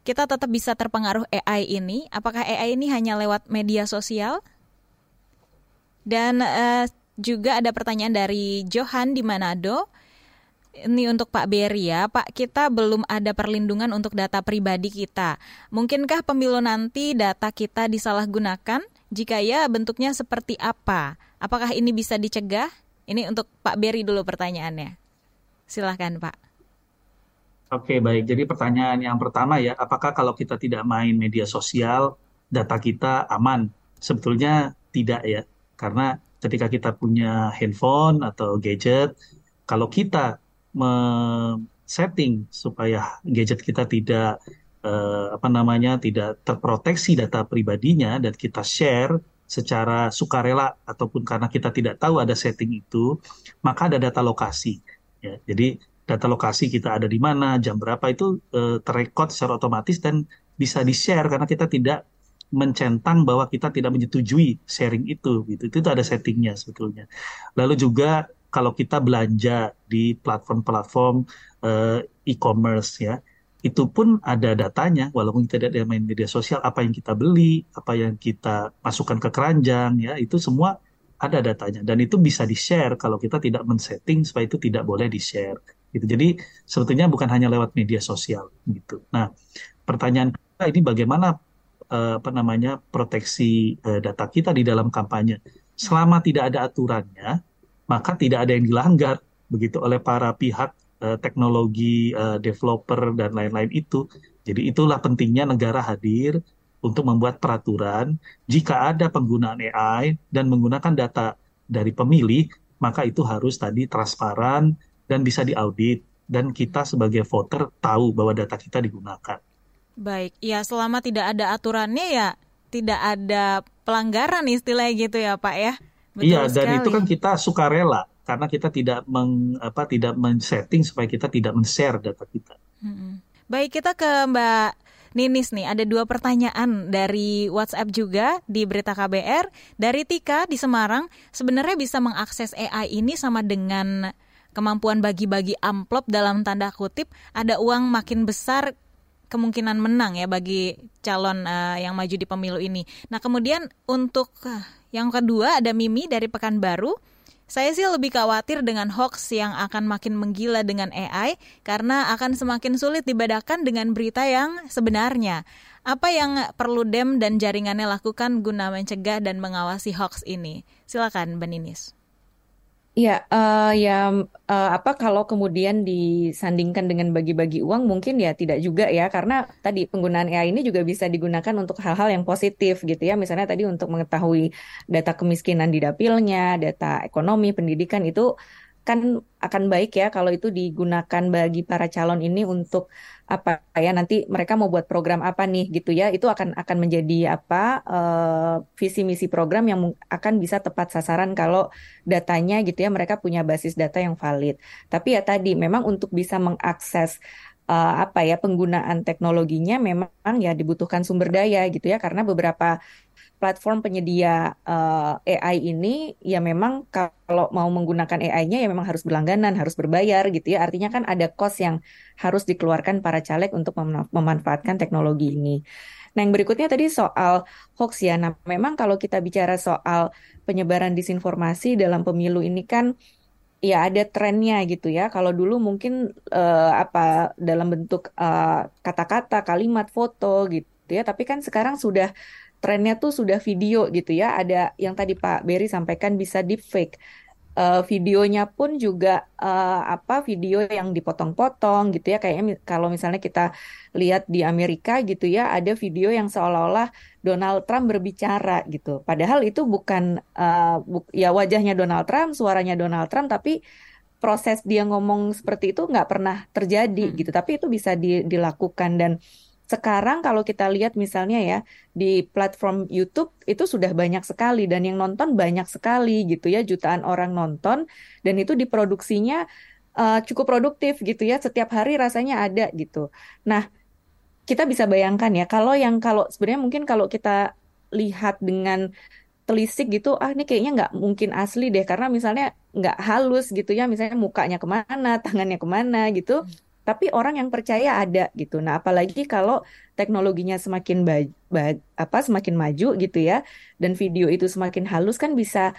kita tetap bisa terpengaruh AI ini? Apakah AI ini hanya lewat media sosial? Dan uh, juga ada pertanyaan dari Johan di Manado. Ini untuk Pak Berry ya, Pak kita belum ada perlindungan untuk data pribadi kita. Mungkinkah pemilu nanti data kita disalahgunakan? Jika ya, bentuknya seperti apa? Apakah ini bisa dicegah? Ini untuk Pak Berry dulu pertanyaannya. Silahkan Pak. Oke, baik. Jadi pertanyaan yang pertama ya, apakah kalau kita tidak main media sosial, data kita aman? Sebetulnya tidak ya, karena ketika kita punya handphone atau gadget, kalau kita setting supaya gadget kita tidak eh, apa namanya tidak terproteksi data pribadinya dan kita share secara sukarela ataupun karena kita tidak tahu ada setting itu, maka ada data lokasi. Ya, jadi data lokasi kita ada di mana, jam berapa itu eh, terrekod secara otomatis dan bisa di-share karena kita tidak mencentang bahwa kita tidak menyetujui sharing itu gitu. Itu, ada settingnya sebetulnya. Lalu juga kalau kita belanja di platform-platform uh, e-commerce ya, itu pun ada datanya walaupun kita tidak main media sosial apa yang kita beli, apa yang kita masukkan ke keranjang ya, itu semua ada datanya dan itu bisa di-share kalau kita tidak men-setting supaya itu tidak boleh di-share gitu. Jadi sebetulnya bukan hanya lewat media sosial gitu. Nah, pertanyaan kita ini bagaimana uh, apa namanya proteksi uh, data kita di dalam kampanye? Selama tidak ada aturannya, maka tidak ada yang dilanggar begitu oleh para pihak uh, teknologi developer dan lain-lain itu. Jadi itulah pentingnya negara hadir untuk membuat peraturan jika ada penggunaan AI dan menggunakan data dari pemilih, maka itu harus tadi transparan dan bisa diaudit dan kita sebagai voter tahu bahwa data kita digunakan. Baik, ya selama tidak ada aturannya ya tidak ada pelanggaran istilahnya gitu ya Pak ya. Betul iya, sekali. dan itu kan kita suka rela karena kita tidak meng, apa tidak men-setting supaya kita tidak men-share data kita. Hmm. Baik, kita ke Mbak Ninis nih, ada dua pertanyaan dari WhatsApp juga di Berita KBR. Dari Tika di Semarang, sebenarnya bisa mengakses AI ini sama dengan kemampuan bagi-bagi amplop dalam tanda kutip, ada uang makin besar kemungkinan menang ya bagi calon uh, yang maju di pemilu ini. Nah, kemudian untuk uh, yang kedua ada Mimi dari Pekanbaru. Saya sih lebih khawatir dengan hoax yang akan makin menggila dengan AI karena akan semakin sulit dibedakan dengan berita yang sebenarnya. Apa yang perlu DEM dan jaringannya lakukan guna mencegah dan mengawasi hoax ini? Silakan, Beninis. Ya, uh, ya uh, apa kalau kemudian disandingkan dengan bagi-bagi uang mungkin ya tidak juga ya karena tadi penggunaan AI ini juga bisa digunakan untuk hal-hal yang positif gitu ya. Misalnya tadi untuk mengetahui data kemiskinan di dapilnya, data ekonomi, pendidikan itu kan akan baik ya kalau itu digunakan bagi para calon ini untuk apa ya nanti mereka mau buat program apa nih gitu ya. Itu akan akan menjadi apa uh, visi misi program yang akan bisa tepat sasaran kalau datanya gitu ya mereka punya basis data yang valid. Tapi ya tadi memang untuk bisa mengakses uh, apa ya penggunaan teknologinya memang ya dibutuhkan sumber daya gitu ya karena beberapa platform penyedia uh, eh, AI ini ya memang kalau mau menggunakan AI-nya ya memang harus berlangganan, harus berbayar gitu ya. Artinya kan ada cost yang harus dikeluarkan para caleg untuk mem memanfaatkan teknologi ini. Nah, yang berikutnya tadi soal hoax ya. Nah, memang kalau kita bicara soal penyebaran disinformasi dalam pemilu ini kan ya ada trennya gitu ya. Kalau dulu mungkin uh, apa dalam bentuk kata-kata, uh, kata -kata, kalimat, foto gitu ya, tapi kan sekarang sudah trennya tuh sudah video gitu ya. Ada yang tadi Pak Berry sampaikan bisa deepfake. Uh, videonya pun juga uh, apa video yang dipotong-potong gitu ya kayaknya kalau misalnya kita lihat di Amerika gitu ya ada video yang seolah-olah Donald Trump berbicara gitu padahal itu bukan uh, bu ya wajahnya Donald Trump suaranya Donald Trump tapi proses dia ngomong seperti itu nggak pernah terjadi hmm. gitu tapi itu bisa di, dilakukan dan sekarang kalau kita lihat misalnya ya di platform YouTube itu sudah banyak sekali dan yang nonton banyak sekali gitu ya jutaan orang nonton dan itu diproduksinya uh, cukup produktif gitu ya setiap hari rasanya ada gitu. Nah kita bisa bayangkan ya kalau yang kalau sebenarnya mungkin kalau kita lihat dengan telisik gitu ah ini kayaknya nggak mungkin asli deh karena misalnya nggak halus gitu ya misalnya mukanya ke mana tangannya ke mana gitu tapi orang yang percaya ada gitu. Nah, apalagi kalau teknologinya semakin ba apa semakin maju gitu ya dan video itu semakin halus kan bisa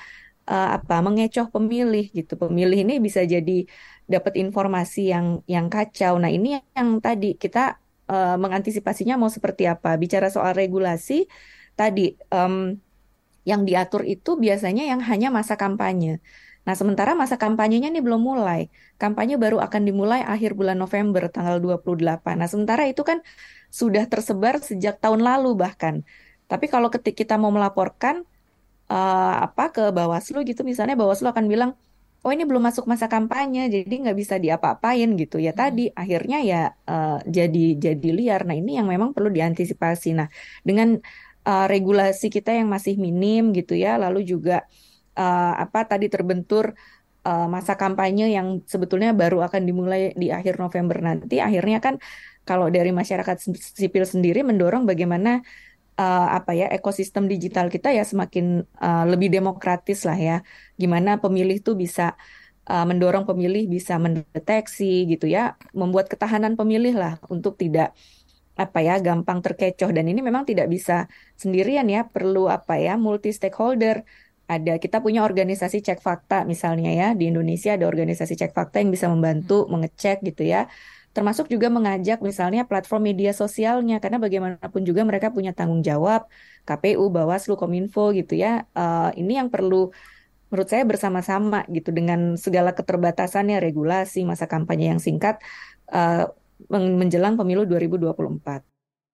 uh, apa mengecoh pemilih gitu. Pemilih ini bisa jadi dapat informasi yang yang kacau. Nah, ini yang tadi kita uh, mengantisipasinya mau seperti apa. Bicara soal regulasi tadi um, yang diatur itu biasanya yang hanya masa kampanye. Nah, sementara masa kampanyenya ini belum mulai. Kampanye baru akan dimulai akhir bulan November tanggal 28. Nah, sementara itu kan sudah tersebar sejak tahun lalu bahkan. Tapi kalau ketika kita mau melaporkan uh, apa ke Bawaslu gitu misalnya Bawaslu akan bilang oh ini belum masuk masa kampanye jadi nggak bisa diapa-apain gitu ya tadi hmm. akhirnya ya uh, jadi jadi liar nah ini yang memang perlu diantisipasi nah dengan uh, regulasi kita yang masih minim gitu ya lalu juga uh, apa tadi terbentur uh, masa kampanye yang sebetulnya baru akan dimulai di akhir November nanti. Akhirnya kan kalau dari masyarakat sipil sendiri mendorong bagaimana uh, apa ya ekosistem digital kita ya semakin uh, lebih demokratis lah ya. Gimana pemilih tuh bisa uh, mendorong pemilih bisa mendeteksi gitu ya membuat ketahanan pemilih lah untuk tidak apa ya gampang terkecoh. Dan ini memang tidak bisa sendirian ya perlu apa ya multi stakeholder ada kita punya organisasi cek fakta misalnya ya. Di Indonesia ada organisasi cek fakta yang bisa membantu hmm. mengecek gitu ya. Termasuk juga mengajak misalnya platform media sosialnya. Karena bagaimanapun juga mereka punya tanggung jawab. KPU Bawaslu Kominfo gitu ya. Uh, ini yang perlu menurut saya bersama-sama gitu dengan segala keterbatasannya. Regulasi masa kampanye yang singkat uh, menjelang pemilu 2024.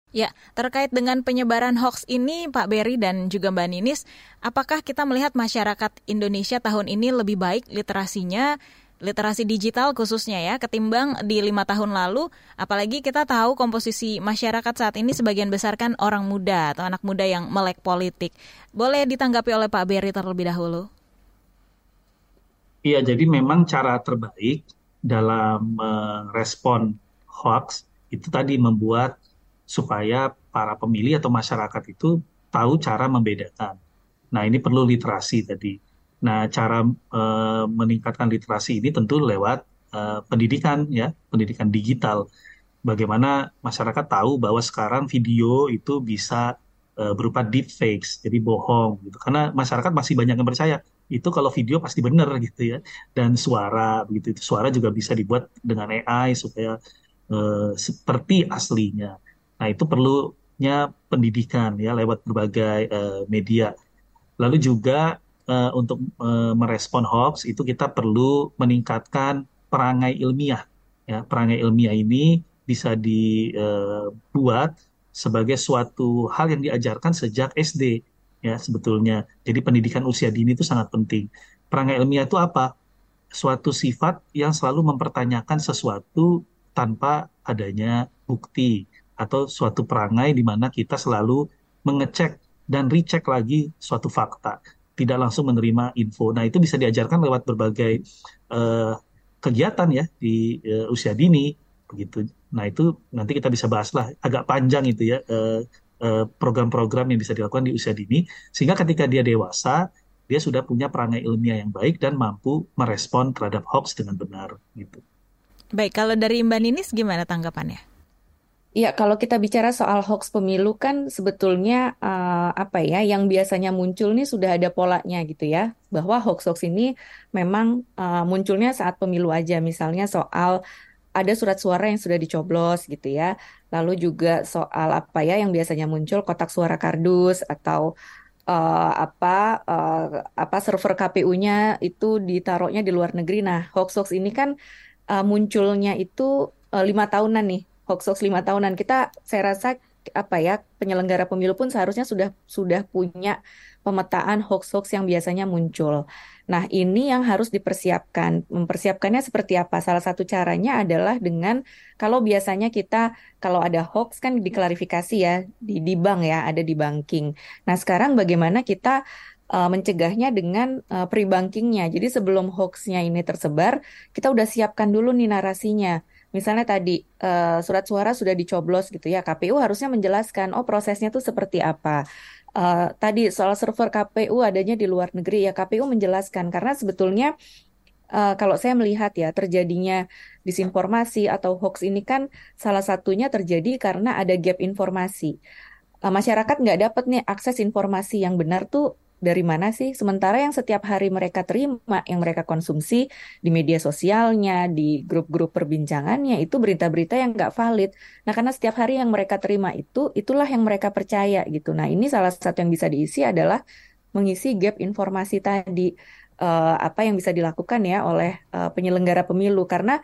Ya, terkait dengan penyebaran hoax ini, Pak Berry dan juga Mbak Ninis, apakah kita melihat masyarakat Indonesia tahun ini lebih baik literasinya, literasi digital khususnya ya, ketimbang di lima tahun lalu? Apalagi kita tahu komposisi masyarakat saat ini sebagian besar kan orang muda atau anak muda yang melek politik. Boleh ditanggapi oleh Pak Berry terlebih dahulu? Iya, jadi memang cara terbaik dalam merespon hoax itu tadi membuat supaya para pemilih atau masyarakat itu tahu cara membedakan. Nah, ini perlu literasi tadi. Nah, cara e, meningkatkan literasi ini tentu lewat e, pendidikan ya, pendidikan digital. Bagaimana masyarakat tahu bahwa sekarang video itu bisa e, berupa deepfakes, jadi bohong gitu. Karena masyarakat masih banyak yang percaya itu kalau video pasti benar *laughs* gitu ya. Dan suara begitu itu suara juga bisa dibuat dengan AI supaya e, seperti aslinya. Nah, itu perlunya pendidikan ya lewat berbagai uh, media. Lalu juga uh, untuk uh, merespon hoax itu kita perlu meningkatkan perangai ilmiah. Ya, perangai ilmiah ini bisa dibuat sebagai suatu hal yang diajarkan sejak SD ya sebetulnya. Jadi pendidikan usia dini itu sangat penting. Perangai ilmiah itu apa? Suatu sifat yang selalu mempertanyakan sesuatu tanpa adanya bukti atau suatu perangai di mana kita selalu mengecek dan recheck lagi suatu fakta, tidak langsung menerima info. Nah, itu bisa diajarkan lewat berbagai uh, kegiatan ya di uh, usia dini begitu. Nah, itu nanti kita bisa bahas lah agak panjang itu ya uh, program-program yang bisa dilakukan di usia dini sehingga ketika dia dewasa dia sudah punya perangai ilmiah yang baik dan mampu merespon terhadap hoax dengan benar gitu. Baik, kalau dari Mbak Ninis gimana tanggapannya? Ya, kalau kita bicara soal hoax pemilu kan sebetulnya uh, apa ya yang biasanya muncul nih sudah ada polanya gitu ya. Bahwa hoax-hoax ini memang uh, munculnya saat pemilu aja misalnya soal ada surat suara yang sudah dicoblos gitu ya. Lalu juga soal apa ya yang biasanya muncul kotak suara kardus atau uh, apa uh, apa server KPU-nya itu ditaruhnya di luar negeri. Nah, hoax-hoax ini kan uh, munculnya itu lima tahunan nih hoax-hoax lima tahunan kita saya rasa apa ya penyelenggara pemilu pun seharusnya sudah sudah punya pemetaan hoax-hoax yang biasanya muncul. Nah, ini yang harus dipersiapkan. Mempersiapkannya seperti apa? Salah satu caranya adalah dengan kalau biasanya kita kalau ada hoax kan diklarifikasi ya di di bank ya, ada di banking. Nah, sekarang bagaimana kita uh, mencegahnya dengan uh, pre-bankingnya. Jadi sebelum hoaxnya ini tersebar, kita udah siapkan dulu nih narasinya misalnya tadi uh, surat suara sudah dicoblos gitu ya, KPU harusnya menjelaskan oh prosesnya tuh seperti apa. Uh, tadi soal server KPU adanya di luar negeri ya KPU menjelaskan karena sebetulnya uh, kalau saya melihat ya terjadinya disinformasi atau hoax ini kan salah satunya terjadi karena ada gap informasi. Uh, masyarakat nggak dapat nih akses informasi yang benar tuh dari mana sih? Sementara yang setiap hari mereka terima, yang mereka konsumsi di media sosialnya, di grup-grup perbincangannya, itu berita-berita yang nggak valid. Nah, karena setiap hari yang mereka terima itu, itulah yang mereka percaya gitu. Nah, ini salah satu yang bisa diisi adalah mengisi gap informasi tadi uh, apa yang bisa dilakukan ya oleh uh, penyelenggara pemilu karena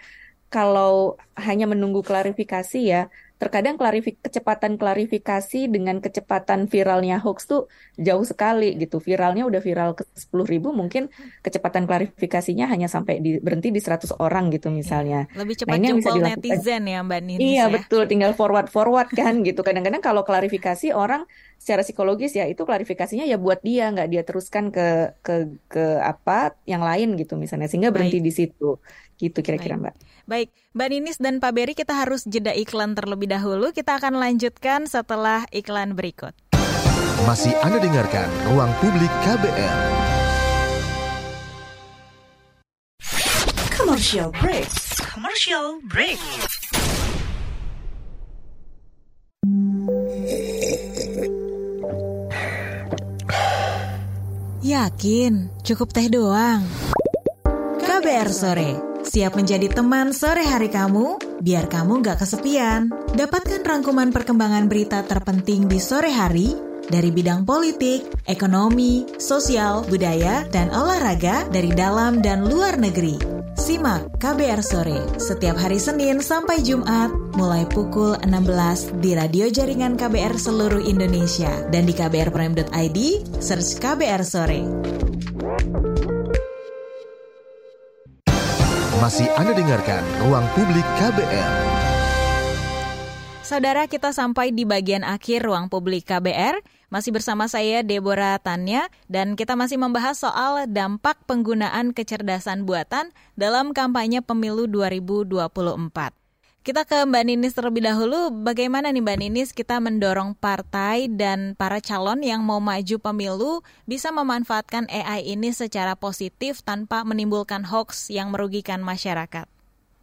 kalau hanya menunggu klarifikasi ya terkadang klarifik kecepatan klarifikasi dengan kecepatan viralnya hoax tuh jauh sekali gitu. Viralnya udah viral ke sepuluh ribu mungkin kecepatan klarifikasinya hanya sampai di, berhenti di 100 orang gitu misalnya. Lebih cepat nah, ini yang bisa dilakukan. netizen ya mbak Nini iya ya? betul. Tinggal forward forward kan gitu. Kadang-kadang kalau klarifikasi orang secara psikologis ya itu klarifikasinya ya buat dia nggak dia teruskan ke ke ke apa yang lain gitu misalnya. Sehingga berhenti Baik. di situ gitu kira-kira mbak. Baik, Mbak Ninis dan Pak Beri kita harus jeda iklan terlebih dahulu. Kita akan lanjutkan setelah iklan berikut. Masih Anda dengarkan Ruang Publik KBR. Commercial break. Commercial break. Yakin, cukup teh doang. KBR sore, siap menjadi teman sore hari kamu, biar kamu gak kesepian. Dapatkan rangkuman perkembangan berita terpenting di sore hari dari bidang politik, ekonomi, sosial, budaya, dan olahraga dari dalam dan luar negeri. Simak KBR Sore setiap hari Senin sampai Jumat mulai pukul 16 di radio jaringan KBR seluruh Indonesia dan di kbrprime.id search KBR Sore. Masih Anda dengarkan Ruang Publik KBR. Saudara kita sampai di bagian akhir ruang publik KBR. Masih bersama saya Deborah Tanya dan kita masih membahas soal dampak penggunaan kecerdasan buatan dalam kampanye pemilu 2024. Kita ke Mbak Ninis terlebih dahulu. Bagaimana nih Mbak Ninis kita mendorong partai dan para calon yang mau maju pemilu bisa memanfaatkan AI ini secara positif tanpa menimbulkan hoax yang merugikan masyarakat?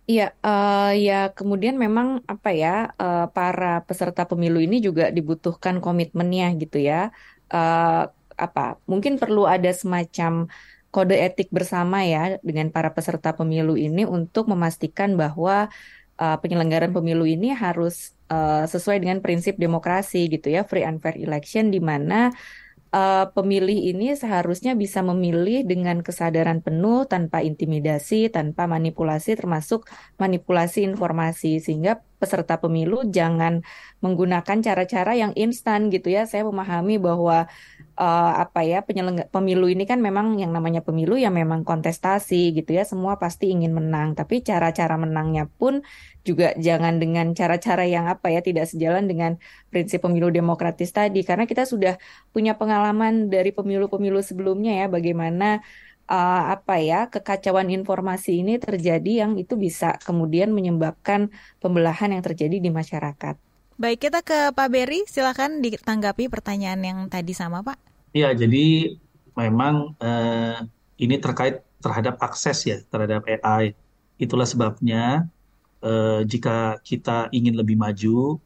Iya, uh, ya kemudian memang apa ya uh, para peserta pemilu ini juga dibutuhkan komitmennya gitu ya. Uh, apa mungkin perlu ada semacam kode etik bersama ya dengan para peserta pemilu ini untuk memastikan bahwa uh, penyelenggaraan pemilu ini harus uh, sesuai dengan prinsip demokrasi gitu ya, free and fair election di mana uh, pemilih ini seharusnya bisa memilih dengan kesadaran penuh tanpa intimidasi, tanpa manipulasi termasuk manipulasi informasi sehingga peserta pemilu jangan menggunakan cara-cara yang instan gitu ya. Saya memahami bahwa uh, apa ya pemilu ini kan memang yang namanya pemilu ya memang kontestasi gitu ya. Semua pasti ingin menang, tapi cara-cara menangnya pun juga jangan dengan cara-cara yang apa ya tidak sejalan dengan prinsip pemilu demokratis tadi karena kita sudah punya pengalaman dari pemilu-pemilu sebelumnya ya bagaimana uh, apa ya kekacauan informasi ini terjadi yang itu bisa kemudian menyebabkan pembelahan yang terjadi di masyarakat. Baik, kita ke Pak Beri, silakan ditanggapi pertanyaan yang tadi sama Pak. Ya, jadi memang uh, ini terkait terhadap akses ya terhadap AI. Itulah sebabnya uh, jika kita ingin lebih maju,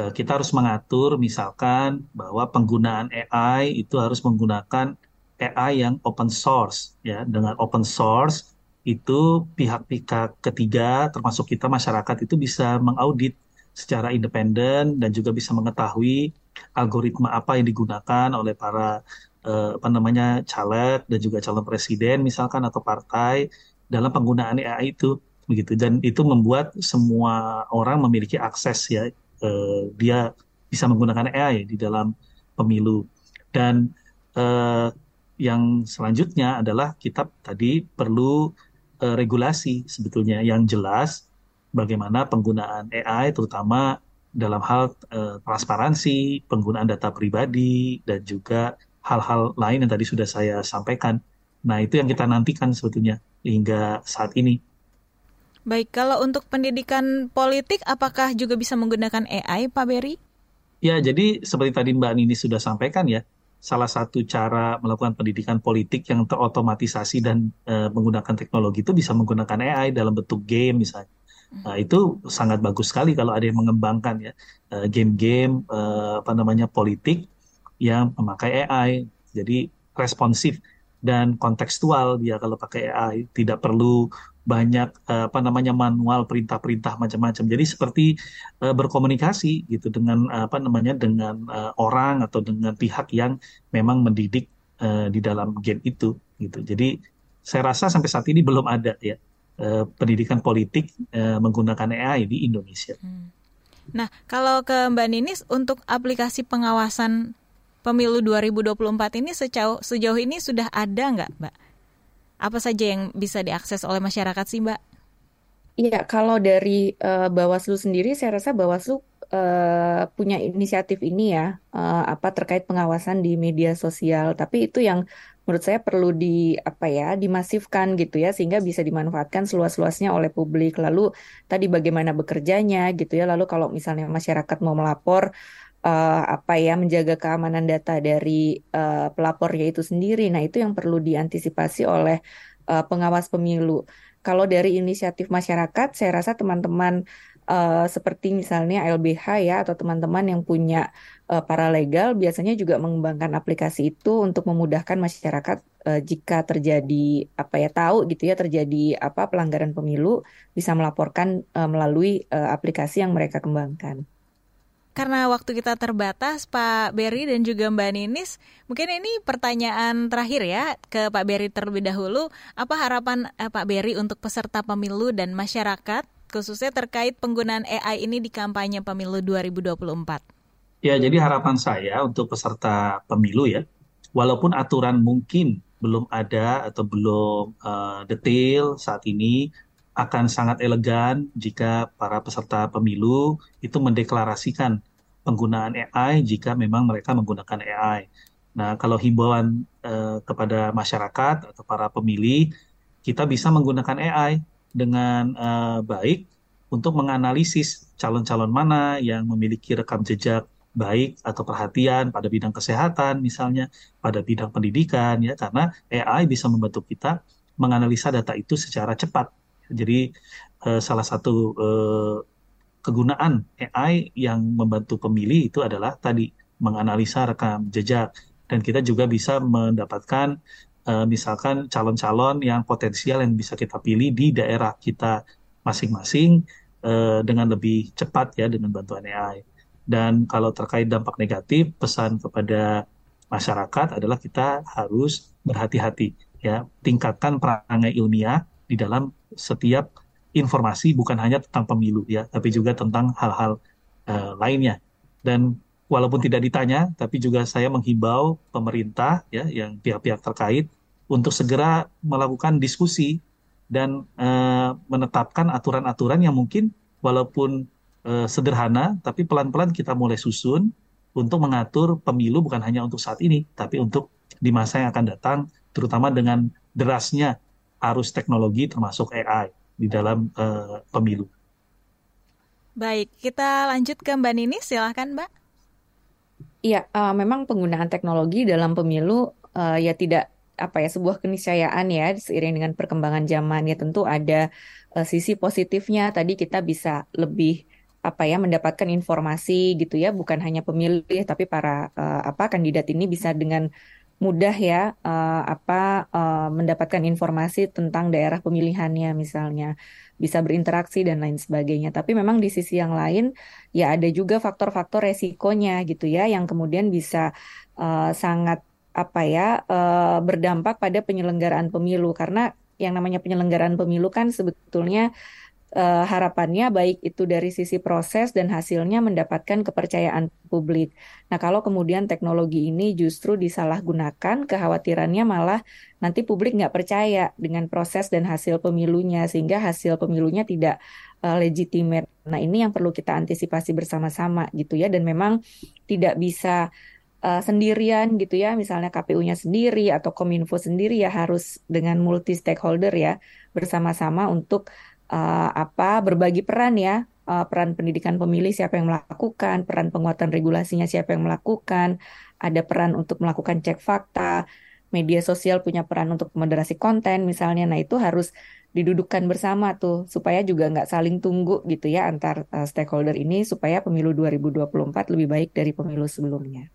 uh, kita harus mengatur misalkan bahwa penggunaan AI itu harus menggunakan AI yang open source ya dengan open source itu pihak-pihak ketiga termasuk kita masyarakat itu bisa mengaudit secara independen dan juga bisa mengetahui algoritma apa yang digunakan oleh para eh, apa namanya caleg dan juga calon presiden misalkan atau partai dalam penggunaan AI itu begitu. Dan itu membuat semua orang memiliki akses ya eh, dia bisa menggunakan AI di dalam pemilu. Dan eh, yang selanjutnya adalah kita tadi perlu uh, regulasi sebetulnya. Yang jelas bagaimana penggunaan AI terutama dalam hal uh, transparansi, penggunaan data pribadi dan juga hal-hal lain yang tadi sudah saya sampaikan. Nah, itu yang kita nantikan sebetulnya hingga saat ini. Baik, kalau untuk pendidikan politik apakah juga bisa menggunakan AI, Pak Beri? Ya, jadi seperti tadi Mbak Nini sudah sampaikan ya, salah satu cara melakukan pendidikan politik yang terotomatisasi dan uh, menggunakan teknologi itu bisa menggunakan AI dalam bentuk game misalnya. Nah, itu sangat bagus sekali kalau ada yang mengembangkan ya eh, game-game uh, apa namanya politik yang memakai AI. Jadi responsif dan kontekstual dia kalau pakai AI, tidak perlu banyak uh, apa namanya manual perintah-perintah macam-macam. Jadi seperti uh, berkomunikasi gitu dengan apa namanya dengan uh, orang atau dengan pihak yang memang mendidik uh, di dalam game itu gitu. Jadi saya rasa sampai saat ini belum ada ya uh, pendidikan politik uh, menggunakan AI di Indonesia. Hmm. Nah, kalau ke Mbak Ninis untuk aplikasi pengawasan pemilu 2024 ini sejauh sejauh ini sudah ada nggak, Mbak? Apa saja yang bisa diakses oleh masyarakat sih, Mbak? Iya, kalau dari uh, Bawaslu sendiri, saya rasa Bawaslu uh, punya inisiatif ini ya, uh, apa terkait pengawasan di media sosial. Tapi itu yang menurut saya perlu di apa ya, dimasifkan gitu ya, sehingga bisa dimanfaatkan seluas-luasnya oleh publik. Lalu tadi bagaimana bekerjanya gitu ya. Lalu kalau misalnya masyarakat mau melapor uh, apa ya menjaga keamanan data dari uh, pelapornya itu sendiri. Nah, itu yang perlu diantisipasi oleh uh, pengawas pemilu. Kalau dari inisiatif masyarakat, saya rasa teman-teman uh, seperti misalnya LBH ya atau teman-teman yang punya uh, paralegal biasanya juga mengembangkan aplikasi itu untuk memudahkan masyarakat uh, jika terjadi apa ya tahu gitu ya terjadi apa pelanggaran pemilu bisa melaporkan uh, melalui uh, aplikasi yang mereka kembangkan karena waktu kita terbatas, Pak Berry dan juga Mbak Ninis, mungkin ini pertanyaan terakhir ya ke Pak Berry terlebih dahulu. Apa harapan eh, Pak Berry untuk peserta pemilu dan masyarakat, khususnya terkait penggunaan AI ini di kampanye pemilu 2024? Ya, jadi harapan saya untuk peserta pemilu ya, walaupun aturan mungkin belum ada atau belum uh, detail saat ini, akan sangat elegan jika para peserta pemilu itu mendeklarasikan penggunaan AI jika memang mereka menggunakan AI. Nah, kalau himbauan eh, kepada masyarakat atau para pemilih, kita bisa menggunakan AI dengan eh, baik untuk menganalisis calon-calon mana yang memiliki rekam jejak baik atau perhatian pada bidang kesehatan misalnya, pada bidang pendidikan ya, karena AI bisa membantu kita menganalisa data itu secara cepat jadi uh, salah satu uh, kegunaan AI yang membantu pemilih itu adalah tadi menganalisa rekam jejak dan kita juga bisa mendapatkan uh, misalkan calon-calon yang potensial yang bisa kita pilih di daerah kita masing-masing uh, dengan lebih cepat ya dengan bantuan AI. Dan kalau terkait dampak negatif, pesan kepada masyarakat adalah kita harus berhati-hati ya, tingkatkan perangai ilmiah di dalam setiap informasi bukan hanya tentang pemilu ya, tapi juga tentang hal-hal uh, lainnya. Dan walaupun tidak ditanya, tapi juga saya menghimbau pemerintah ya, yang pihak-pihak terkait untuk segera melakukan diskusi dan uh, menetapkan aturan-aturan yang mungkin walaupun uh, sederhana, tapi pelan-pelan kita mulai susun untuk mengatur pemilu bukan hanya untuk saat ini, tapi untuk di masa yang akan datang, terutama dengan derasnya arus teknologi termasuk AI di dalam uh, pemilu. Baik, kita lanjut ke Mbak Nini, silahkan Mbak. Iya, uh, memang penggunaan teknologi dalam pemilu uh, ya tidak apa ya sebuah keniscayaan ya seiring dengan perkembangan zaman ya tentu ada uh, sisi positifnya tadi kita bisa lebih apa ya mendapatkan informasi gitu ya bukan hanya pemilih tapi para uh, apa kandidat ini bisa dengan mudah ya uh, apa uh, mendapatkan informasi tentang daerah pemilihannya misalnya bisa berinteraksi dan lain sebagainya. Tapi memang di sisi yang lain ya ada juga faktor-faktor resikonya gitu ya yang kemudian bisa uh, sangat apa ya uh, berdampak pada penyelenggaraan pemilu karena yang namanya penyelenggaraan pemilu kan sebetulnya uh, harapannya baik itu dari sisi proses dan hasilnya mendapatkan kepercayaan publik. Nah, kalau kemudian teknologi ini justru disalahgunakan, kekhawatirannya malah nanti publik nggak percaya dengan proses dan hasil pemilunya, sehingga hasil pemilunya tidak uh, legitimate. Nah, ini yang perlu kita antisipasi bersama-sama gitu ya, dan memang tidak bisa uh, sendirian gitu ya, misalnya KPU-nya sendiri atau Kominfo sendiri ya harus dengan multi stakeholder ya bersama-sama untuk uh, apa berbagi peran ya uh, peran pendidikan pemilih siapa yang melakukan peran penguatan regulasinya siapa yang melakukan ada peran untuk melakukan cek fakta, media sosial punya peran untuk moderasi konten misalnya. Nah itu harus didudukkan bersama tuh supaya juga nggak saling tunggu gitu ya antar uh, stakeholder ini supaya pemilu 2024 lebih baik dari pemilu sebelumnya.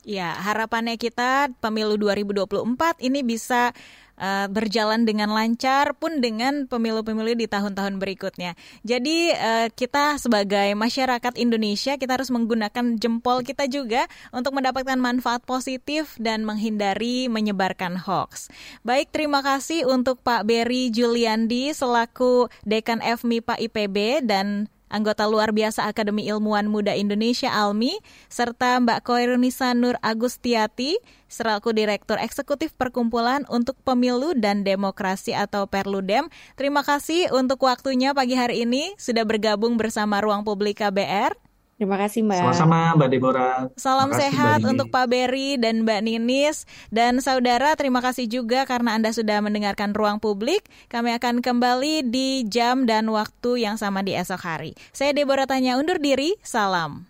Ya, harapannya kita pemilu 2024 ini bisa uh, berjalan dengan lancar pun dengan pemilu-pemilu di tahun-tahun berikutnya. Jadi uh, kita sebagai masyarakat Indonesia kita harus menggunakan jempol kita juga untuk mendapatkan manfaat positif dan menghindari menyebarkan hoax. Baik, terima kasih untuk Pak Berry Juliandi selaku Dekan FMIPA IPB dan anggota luar biasa Akademi Ilmuwan Muda Indonesia ALMI, serta Mbak Koirunisa Nur Agustiati, selaku Direktur Eksekutif Perkumpulan untuk Pemilu dan Demokrasi atau Perludem. Terima kasih untuk waktunya pagi hari ini sudah bergabung bersama Ruang Publik KBR. Terima kasih Mbak. Sama-sama Mbak Deborah. Salam kasih, sehat untuk Pak Berry dan Mbak Ninis. Dan saudara terima kasih juga karena Anda sudah mendengarkan Ruang Publik. Kami akan kembali di jam dan waktu yang sama di esok hari. Saya Deborah Tanya undur diri, salam.